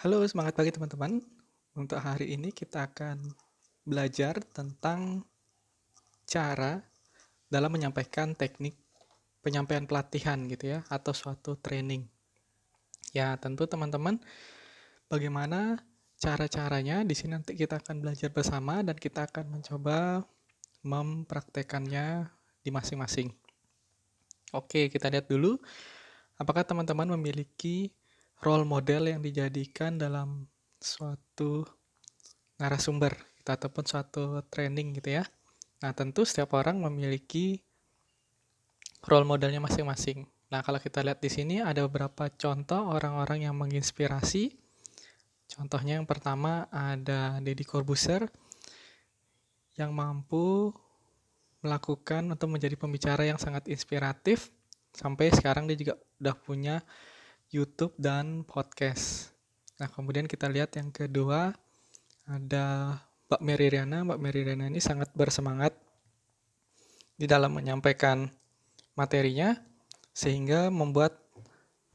Halo, semangat pagi teman-teman. Untuk hari ini kita akan belajar tentang cara dalam menyampaikan teknik penyampaian pelatihan gitu ya atau suatu training. Ya, tentu teman-teman bagaimana cara-caranya di sini nanti kita akan belajar bersama dan kita akan mencoba mempraktekannya di masing-masing. Oke, kita lihat dulu apakah teman-teman memiliki role model yang dijadikan dalam suatu narasumber gitu, ataupun suatu training gitu ya. Nah, tentu setiap orang memiliki role modelnya masing-masing. Nah, kalau kita lihat di sini ada beberapa contoh orang-orang yang menginspirasi. Contohnya yang pertama ada Deddy Corbuzier yang mampu melakukan untuk menjadi pembicara yang sangat inspiratif sampai sekarang dia juga udah punya YouTube dan podcast. Nah, kemudian kita lihat yang kedua ada Mbak Mary Riana. Mbak Mary Riana ini sangat bersemangat di dalam menyampaikan materinya sehingga membuat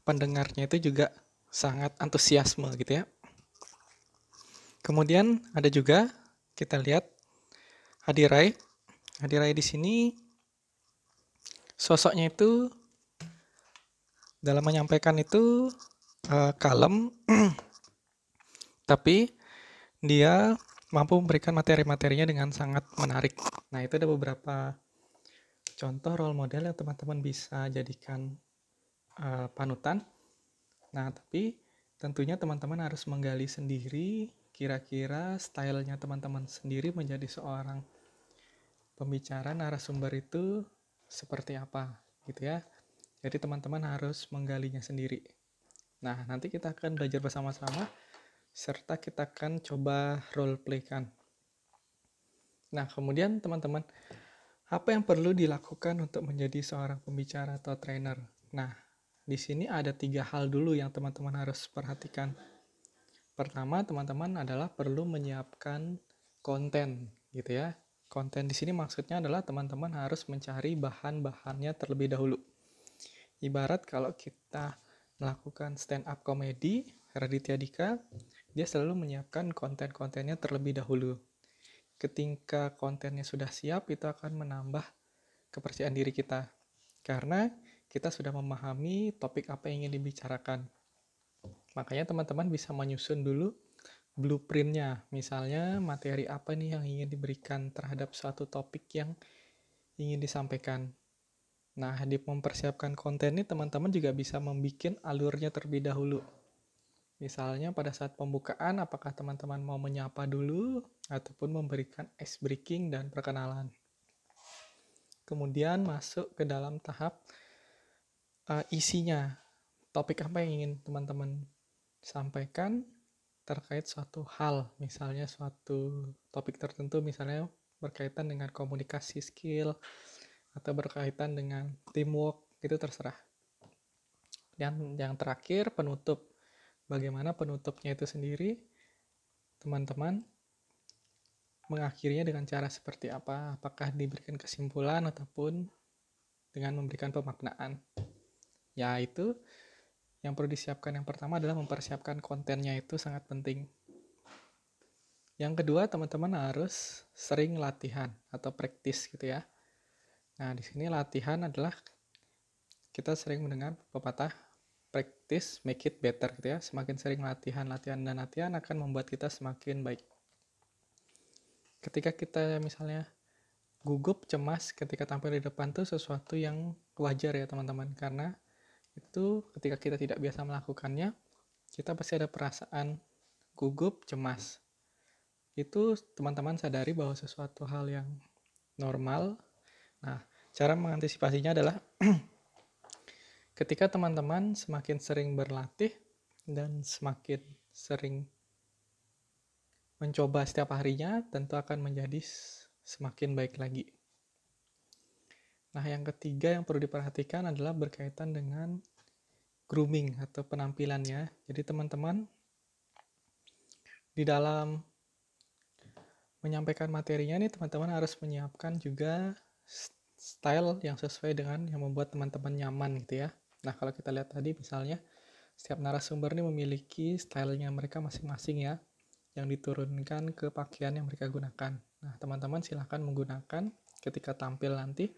pendengarnya itu juga sangat antusiasme gitu ya. Kemudian ada juga kita lihat Hadirai. Hadirai di sini sosoknya itu dalam menyampaikan itu uh, kalem, tapi dia mampu memberikan materi-materinya dengan sangat menarik. Nah, itu ada beberapa contoh role model yang teman-teman bisa jadikan uh, panutan. Nah, tapi tentunya teman-teman harus menggali sendiri kira-kira stylenya teman-teman sendiri menjadi seorang pembicara narasumber itu seperti apa gitu ya. Jadi teman-teman harus menggalinya sendiri. Nah, nanti kita akan belajar bersama-sama serta kita akan coba role play kan. Nah, kemudian teman-teman, apa yang perlu dilakukan untuk menjadi seorang pembicara atau trainer? Nah, di sini ada tiga hal dulu yang teman-teman harus perhatikan. Pertama, teman-teman adalah perlu menyiapkan konten, gitu ya. Konten di sini maksudnya adalah teman-teman harus mencari bahan-bahannya terlebih dahulu. Ibarat kalau kita melakukan stand up comedy, Raditya Dika, dia selalu menyiapkan konten-kontennya terlebih dahulu. Ketika kontennya sudah siap, itu akan menambah kepercayaan diri kita. Karena kita sudah memahami topik apa yang ingin dibicarakan. Makanya teman-teman bisa menyusun dulu blueprintnya. Misalnya materi apa nih yang ingin diberikan terhadap suatu topik yang ingin disampaikan. Nah, di mempersiapkan konten ini teman-teman juga bisa membuat alurnya terlebih dahulu. Misalnya pada saat pembukaan, apakah teman-teman mau menyapa dulu ataupun memberikan ice breaking dan perkenalan. Kemudian masuk ke dalam tahap uh, isinya. Topik apa yang ingin teman-teman sampaikan terkait suatu hal, misalnya suatu topik tertentu, misalnya berkaitan dengan komunikasi skill, atau berkaitan dengan teamwork itu terserah. Dan yang terakhir penutup. Bagaimana penutupnya itu sendiri? Teman-teman mengakhirinya dengan cara seperti apa? Apakah diberikan kesimpulan ataupun dengan memberikan pemaknaan? Ya, itu yang perlu disiapkan yang pertama adalah mempersiapkan kontennya itu sangat penting. Yang kedua, teman-teman harus sering latihan atau praktis gitu ya. Nah, di sini latihan adalah kita sering mendengar pepatah practice make it better gitu ya. Semakin sering latihan, latihan dan latihan akan membuat kita semakin baik. Ketika kita misalnya gugup, cemas ketika tampil di depan tuh sesuatu yang wajar ya teman-teman karena itu ketika kita tidak biasa melakukannya, kita pasti ada perasaan gugup, cemas. Itu teman-teman sadari bahwa sesuatu hal yang normal Nah, cara mengantisipasinya adalah ketika teman-teman semakin sering berlatih dan semakin sering mencoba setiap harinya, tentu akan menjadi semakin baik lagi. Nah, yang ketiga yang perlu diperhatikan adalah berkaitan dengan grooming atau penampilannya. Jadi, teman-teman di dalam menyampaikan materinya nih, teman-teman harus menyiapkan juga style yang sesuai dengan yang membuat teman-teman nyaman gitu ya. Nah, kalau kita lihat tadi misalnya Setiap narasumber ini memiliki stylenya mereka masing-masing ya, yang diturunkan ke pakaian yang mereka gunakan. Nah, teman-teman silahkan menggunakan ketika tampil nanti,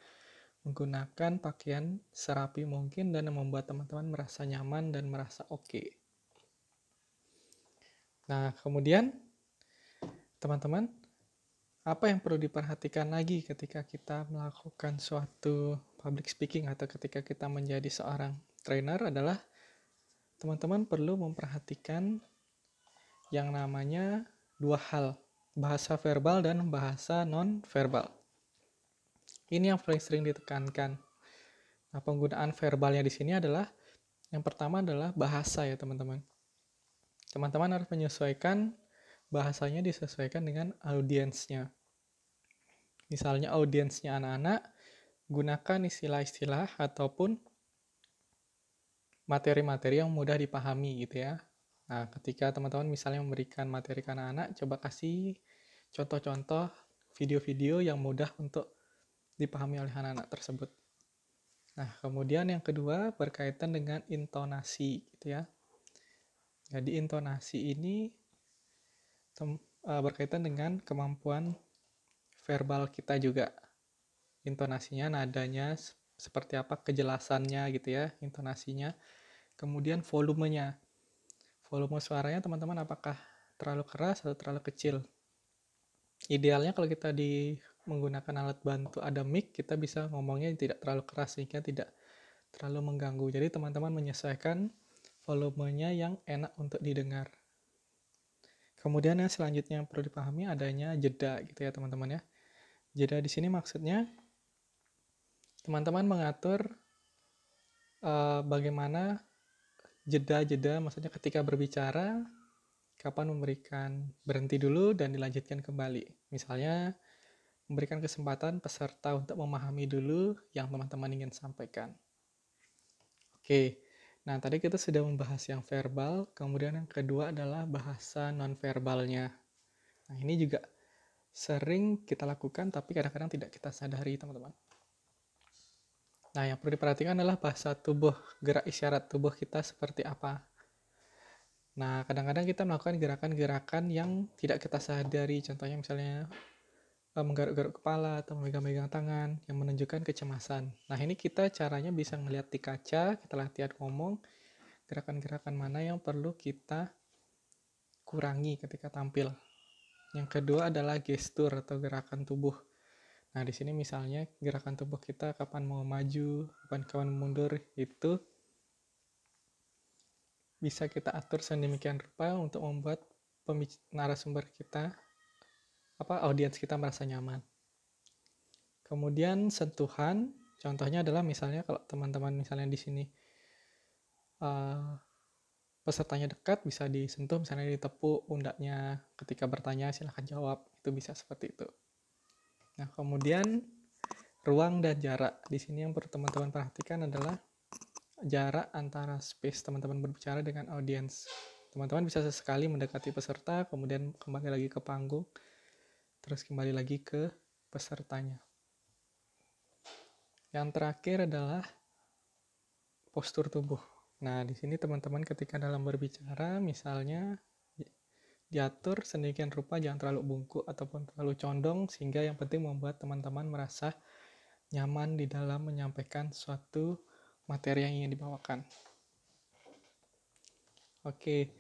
menggunakan pakaian serapi mungkin dan membuat teman-teman merasa nyaman dan merasa oke. Okay. Nah, kemudian teman-teman, apa yang perlu diperhatikan lagi ketika kita melakukan suatu public speaking atau ketika kita menjadi seorang trainer adalah teman-teman perlu memperhatikan yang namanya dua hal, bahasa verbal dan bahasa non-verbal. Ini yang paling sering ditekankan. Nah, penggunaan verbalnya di sini adalah yang pertama adalah bahasa ya, teman-teman. Teman-teman harus menyesuaikan bahasanya disesuaikan dengan audiensnya. Misalnya audiensnya anak-anak, gunakan istilah-istilah ataupun materi-materi yang mudah dipahami gitu ya. Nah, ketika teman-teman misalnya memberikan materi ke anak-anak, coba kasih contoh-contoh video-video yang mudah untuk dipahami oleh anak-anak tersebut. Nah, kemudian yang kedua berkaitan dengan intonasi gitu ya. Jadi intonasi ini uh, berkaitan dengan kemampuan verbal kita juga. Intonasinya, nadanya seperti apa, kejelasannya gitu ya, intonasinya. Kemudian volumenya. Volume suaranya teman-teman apakah terlalu keras atau terlalu kecil? Idealnya kalau kita di menggunakan alat bantu ada mic kita bisa ngomongnya tidak terlalu keras sehingga tidak terlalu mengganggu. Jadi teman-teman menyesuaikan volumenya yang enak untuk didengar. Kemudian yang selanjutnya yang perlu dipahami adanya jeda gitu ya teman-teman ya jeda di sini maksudnya teman-teman mengatur uh, bagaimana jeda-jeda maksudnya ketika berbicara kapan memberikan berhenti dulu dan dilanjutkan kembali. Misalnya memberikan kesempatan peserta untuk memahami dulu yang teman-teman ingin sampaikan. Oke. Nah, tadi kita sudah membahas yang verbal, kemudian yang kedua adalah bahasa nonverbalnya. Nah, ini juga sering kita lakukan tapi kadang-kadang tidak kita sadari, teman-teman. Nah, yang perlu diperhatikan adalah bahasa tubuh, gerak isyarat tubuh kita seperti apa. Nah, kadang-kadang kita melakukan gerakan-gerakan yang tidak kita sadari, contohnya misalnya eh, menggaruk-garuk kepala atau memegang-megang tangan yang menunjukkan kecemasan. Nah, ini kita caranya bisa melihat di kaca, kita latihan ngomong, gerakan-gerakan mana yang perlu kita kurangi ketika tampil. Yang kedua adalah gestur atau gerakan tubuh. Nah, di sini misalnya gerakan tubuh kita kapan mau maju, kapan kapan mundur itu bisa kita atur sedemikian rupa untuk membuat narasumber kita apa audiens kita merasa nyaman. Kemudian sentuhan, contohnya adalah misalnya kalau teman-teman misalnya di sini uh, pesertanya dekat bisa disentuh misalnya ditepuk pundaknya ketika bertanya silahkan jawab itu bisa seperti itu. Nah, kemudian ruang dan jarak. Di sini yang perlu teman-teman perhatikan adalah jarak antara space teman-teman berbicara dengan audiens. Teman-teman bisa sesekali mendekati peserta, kemudian kembali lagi ke panggung, terus kembali lagi ke pesertanya. Yang terakhir adalah postur tubuh. Nah, di sini teman-teman ketika dalam berbicara, misalnya diatur sedemikian rupa jangan terlalu bungkuk ataupun terlalu condong sehingga yang penting membuat teman-teman merasa nyaman di dalam menyampaikan suatu materi yang ingin dibawakan. Oke,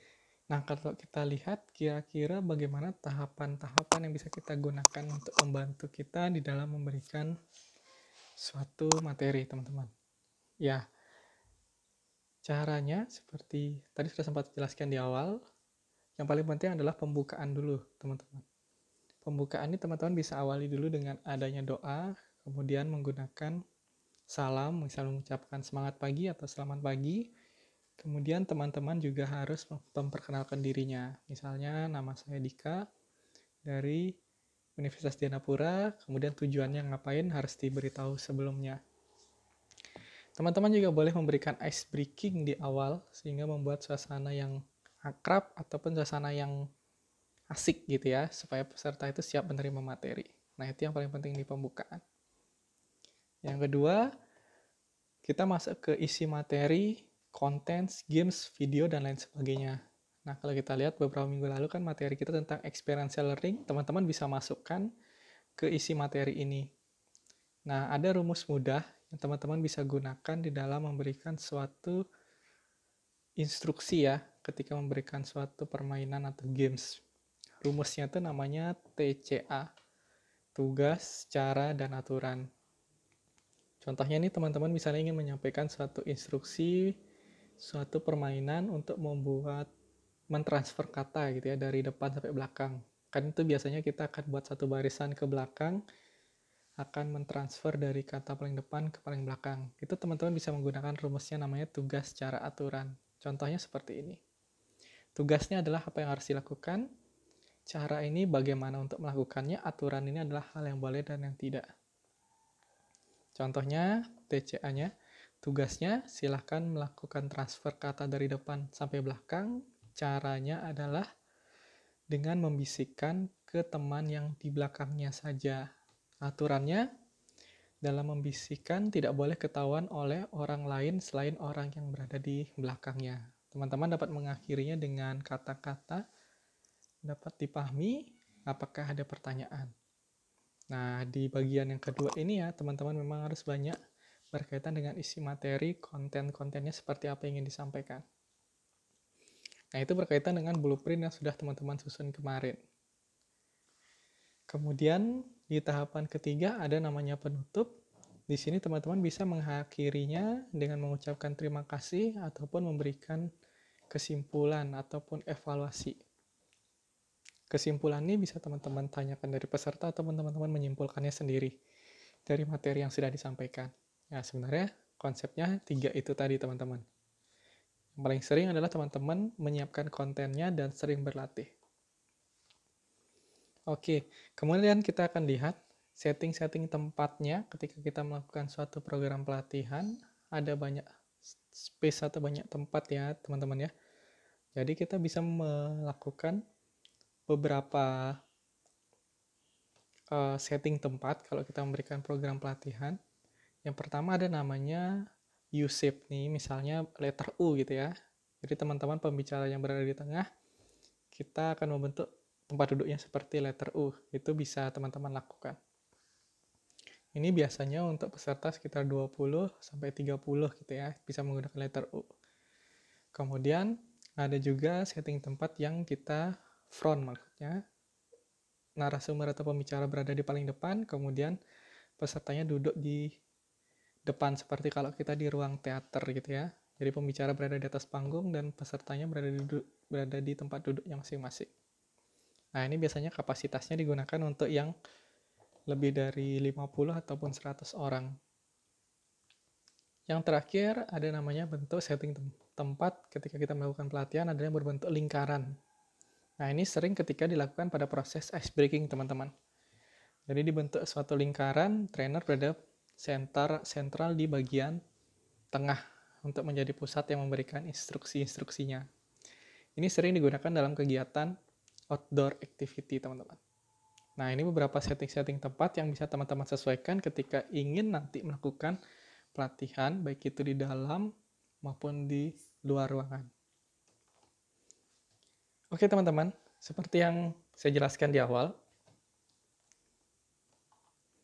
nah kalau kita lihat kira-kira bagaimana tahapan-tahapan yang bisa kita gunakan untuk membantu kita di dalam memberikan suatu materi, teman-teman. Ya, caranya seperti tadi sudah sempat jelaskan di awal, yang paling penting adalah pembukaan dulu, teman-teman. Pembukaan ini teman-teman bisa awali dulu dengan adanya doa, kemudian menggunakan salam, misalnya mengucapkan semangat pagi atau selamat pagi. Kemudian teman-teman juga harus memperkenalkan dirinya. Misalnya nama saya Dika dari Universitas Dianapura, kemudian tujuannya ngapain harus diberitahu sebelumnya. Teman-teman juga boleh memberikan ice breaking di awal sehingga membuat suasana yang akrab ataupun suasana yang asik gitu ya supaya peserta itu siap menerima materi. Nah, itu yang paling penting di pembukaan. Yang kedua, kita masuk ke isi materi konten, games, video, dan lain sebagainya. Nah, kalau kita lihat beberapa minggu lalu kan materi kita tentang experiential learning, teman-teman bisa masukkan ke isi materi ini. Nah, ada rumus mudah yang teman-teman bisa gunakan di dalam memberikan suatu instruksi ya, ketika memberikan suatu permainan atau games. Rumusnya itu namanya TCA, tugas, cara, dan aturan. Contohnya ini teman-teman misalnya ingin menyampaikan suatu instruksi, suatu permainan untuk membuat mentransfer kata gitu ya dari depan sampai belakang. Kan itu biasanya kita akan buat satu barisan ke belakang akan mentransfer dari kata paling depan ke paling belakang. Itu teman-teman bisa menggunakan rumusnya namanya tugas cara aturan. Contohnya seperti ini. Tugasnya adalah apa yang harus dilakukan, cara ini bagaimana untuk melakukannya, aturan ini adalah hal yang boleh dan yang tidak. Contohnya, TCA-nya, tugasnya silahkan melakukan transfer kata dari depan sampai belakang, Caranya adalah dengan membisikkan ke teman yang di belakangnya saja. Aturannya, dalam membisikkan tidak boleh ketahuan oleh orang lain selain orang yang berada di belakangnya. Teman-teman dapat mengakhirinya dengan kata-kata dapat dipahami apakah ada pertanyaan. Nah, di bagian yang kedua ini ya, teman-teman memang harus banyak berkaitan dengan isi materi, konten-kontennya seperti apa yang ingin disampaikan. Nah, itu berkaitan dengan blueprint yang sudah teman-teman susun kemarin. Kemudian di tahapan ketiga ada namanya penutup. Di sini teman-teman bisa mengakhirinya dengan mengucapkan terima kasih ataupun memberikan kesimpulan ataupun evaluasi. Kesimpulan ini bisa teman-teman tanyakan dari peserta atau teman-teman menyimpulkannya sendiri dari materi yang sudah disampaikan. Ya, sebenarnya konsepnya tiga itu tadi teman-teman. Yang paling sering adalah teman-teman menyiapkan kontennya dan sering berlatih. Oke, kemudian kita akan lihat setting-setting tempatnya ketika kita melakukan suatu program pelatihan. Ada banyak space atau banyak tempat ya teman-teman ya. Jadi kita bisa melakukan beberapa uh, setting tempat kalau kita memberikan program pelatihan. Yang pertama ada namanya U-shape nih, misalnya letter U gitu ya. Jadi teman-teman pembicara yang berada di tengah, kita akan membentuk tempat duduknya seperti letter U. Itu bisa teman-teman lakukan. Ini biasanya untuk peserta sekitar 20 sampai 30 gitu ya, bisa menggunakan letter U. Kemudian ada juga setting tempat yang kita front maksudnya narasumber atau pembicara berada di paling depan, kemudian pesertanya duduk di depan seperti kalau kita di ruang teater gitu ya. Jadi pembicara berada di atas panggung dan pesertanya berada di, berada di tempat duduknya masing-masing. Nah, ini biasanya kapasitasnya digunakan untuk yang lebih dari 50 ataupun 100 orang. Yang terakhir ada namanya bentuk setting tempat ketika kita melakukan pelatihan adalah berbentuk lingkaran. Nah, ini sering ketika dilakukan pada proses ice breaking, teman-teman. Jadi dibentuk suatu lingkaran, trainer berada center sentral di bagian tengah untuk menjadi pusat yang memberikan instruksi-instruksinya. Ini sering digunakan dalam kegiatan outdoor activity, teman-teman. Nah, ini beberapa setting-setting tempat yang bisa teman-teman sesuaikan ketika ingin nanti melakukan pelatihan, baik itu di dalam maupun di luar ruangan. Oke, teman-teman, seperti yang saya jelaskan di awal,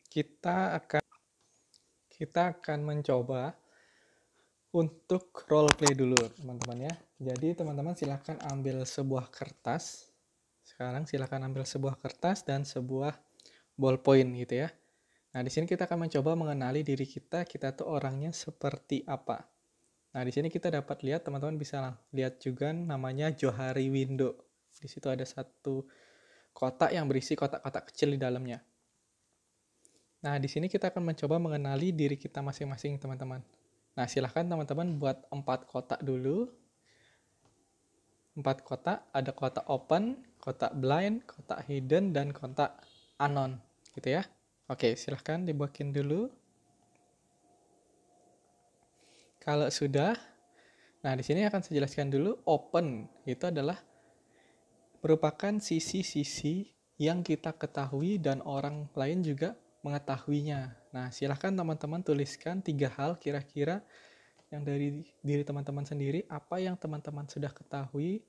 kita akan kita akan mencoba untuk role play dulu teman-teman ya. Jadi teman-teman silahkan ambil sebuah kertas. Sekarang silahkan ambil sebuah kertas dan sebuah ballpoint gitu ya. Nah di sini kita akan mencoba mengenali diri kita, kita tuh orangnya seperti apa. Nah di sini kita dapat lihat teman-teman bisa lihat juga namanya Johari Window. Di situ ada satu kotak yang berisi kotak-kotak kecil di dalamnya. Nah, di sini kita akan mencoba mengenali diri kita masing-masing, teman-teman. Nah, silahkan teman-teman buat empat kotak dulu. Empat kotak, ada kotak open, kotak blind, kotak hidden, dan kotak anon, gitu ya. Oke, silahkan dibuatin dulu. Kalau sudah, nah di sini akan saya jelaskan dulu, open itu adalah merupakan sisi-sisi yang kita ketahui dan orang lain juga mengetahuinya. Nah, silahkan teman-teman tuliskan tiga hal kira-kira yang dari diri teman-teman sendiri, apa yang teman-teman sudah ketahui,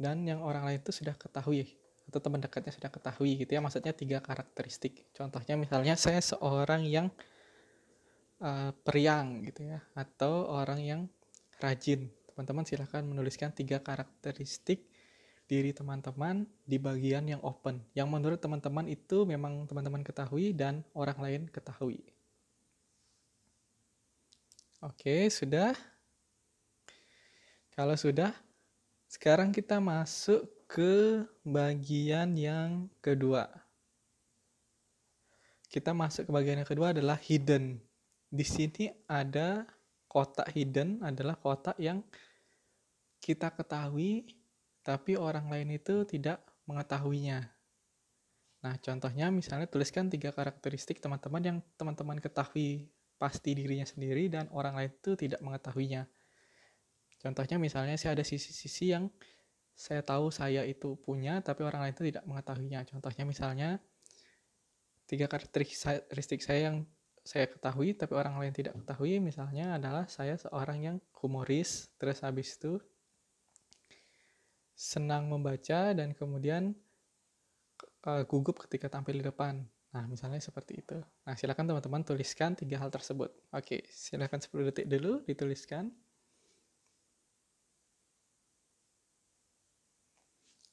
dan yang orang lain itu sudah ketahui atau teman dekatnya sudah ketahui gitu ya maksudnya tiga karakteristik. Contohnya misalnya saya seorang yang uh, periang gitu ya atau orang yang rajin. Teman-teman silahkan menuliskan tiga karakteristik diri teman-teman di bagian yang open yang menurut teman-teman itu memang teman-teman ketahui dan orang lain ketahui. Oke sudah? Kalau sudah sekarang kita masuk ke bagian yang kedua. Kita masuk ke bagian yang kedua adalah hidden. Di sini ada kotak hidden adalah kotak yang kita ketahui tapi orang lain itu tidak mengetahuinya. Nah, contohnya misalnya tuliskan tiga karakteristik teman-teman yang teman-teman ketahui pasti dirinya sendiri dan orang lain itu tidak mengetahuinya. Contohnya misalnya saya ada sisi-sisi yang saya tahu saya itu punya, tapi orang lain itu tidak mengetahuinya. Contohnya misalnya, tiga karakteristik saya yang saya ketahui, tapi orang lain tidak ketahui, misalnya adalah saya seorang yang humoris, terus habis itu senang membaca, dan kemudian uh, gugup ketika tampil di depan. Nah, misalnya seperti itu. Nah, silakan teman-teman tuliskan tiga hal tersebut. Oke, silakan 10 detik dulu dituliskan.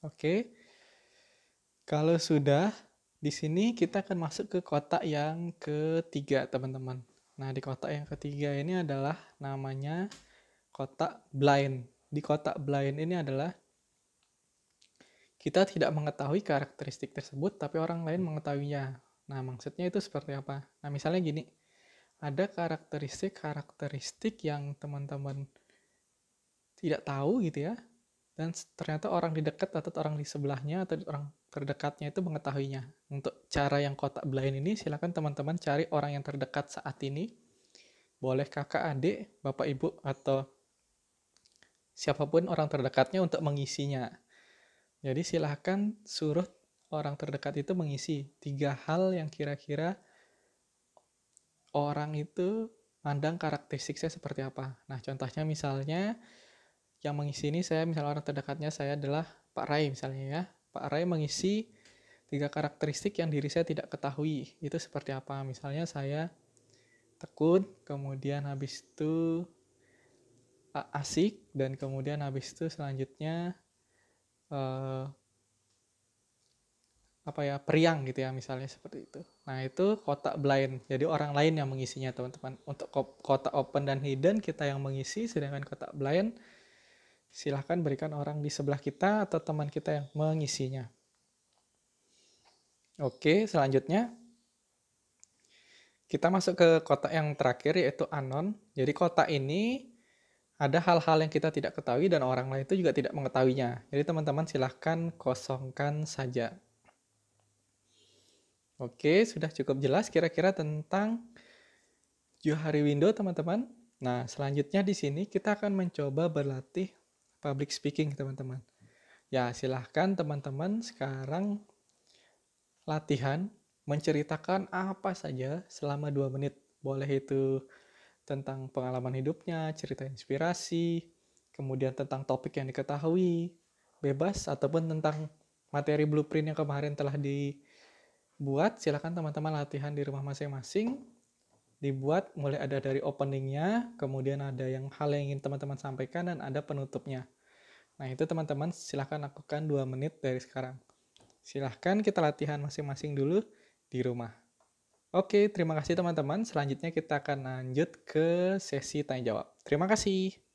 Oke. Kalau sudah, di sini kita akan masuk ke kotak yang ketiga, teman-teman. Nah, di kotak yang ketiga ini adalah namanya kotak blind. Di kotak blind ini adalah kita tidak mengetahui karakteristik tersebut, tapi orang lain mengetahuinya. Nah, maksudnya itu seperti apa? Nah, misalnya gini, ada karakteristik-karakteristik yang teman-teman tidak tahu gitu ya, dan ternyata orang di dekat atau orang di sebelahnya atau orang terdekatnya itu mengetahuinya. Untuk cara yang kotak blind ini silakan teman-teman cari orang yang terdekat saat ini. Boleh kakak, adik, bapak, ibu atau siapa pun orang terdekatnya untuk mengisinya. Jadi silahkan suruh orang terdekat itu mengisi tiga hal yang kira-kira orang itu mandang karakteristik saya seperti apa. Nah contohnya misalnya yang mengisi ini saya misalnya orang terdekatnya saya adalah Pak Rai misalnya ya. Pak Rai mengisi tiga karakteristik yang diri saya tidak ketahui. Itu seperti apa? Misalnya saya tekun, kemudian habis itu asik, dan kemudian habis itu selanjutnya uh, apa ya periang gitu ya misalnya seperti itu. Nah itu kotak blind, jadi orang lain yang mengisinya teman-teman. Untuk kotak open dan hidden kita yang mengisi, sedangkan kotak blind silahkan berikan orang di sebelah kita atau teman kita yang mengisinya. Oke, selanjutnya kita masuk ke kotak yang terakhir yaitu anon. Jadi kotak ini ada hal-hal yang kita tidak ketahui dan orang lain itu juga tidak mengetahuinya. Jadi teman-teman silahkan kosongkan saja. Oke, sudah cukup jelas kira-kira tentang Johari Window teman-teman. Nah, selanjutnya di sini kita akan mencoba berlatih public speaking teman-teman. Ya silahkan teman-teman sekarang latihan menceritakan apa saja selama dua menit. Boleh itu tentang pengalaman hidupnya, cerita inspirasi, kemudian tentang topik yang diketahui, bebas, ataupun tentang materi blueprint yang kemarin telah dibuat. Silahkan teman-teman latihan di rumah masing-masing dibuat mulai ada dari openingnya, kemudian ada yang hal yang ingin teman-teman sampaikan dan ada penutupnya. Nah itu teman-teman silahkan lakukan dua menit dari sekarang. Silahkan kita latihan masing-masing dulu di rumah. Oke, terima kasih teman-teman. Selanjutnya kita akan lanjut ke sesi tanya jawab. Terima kasih.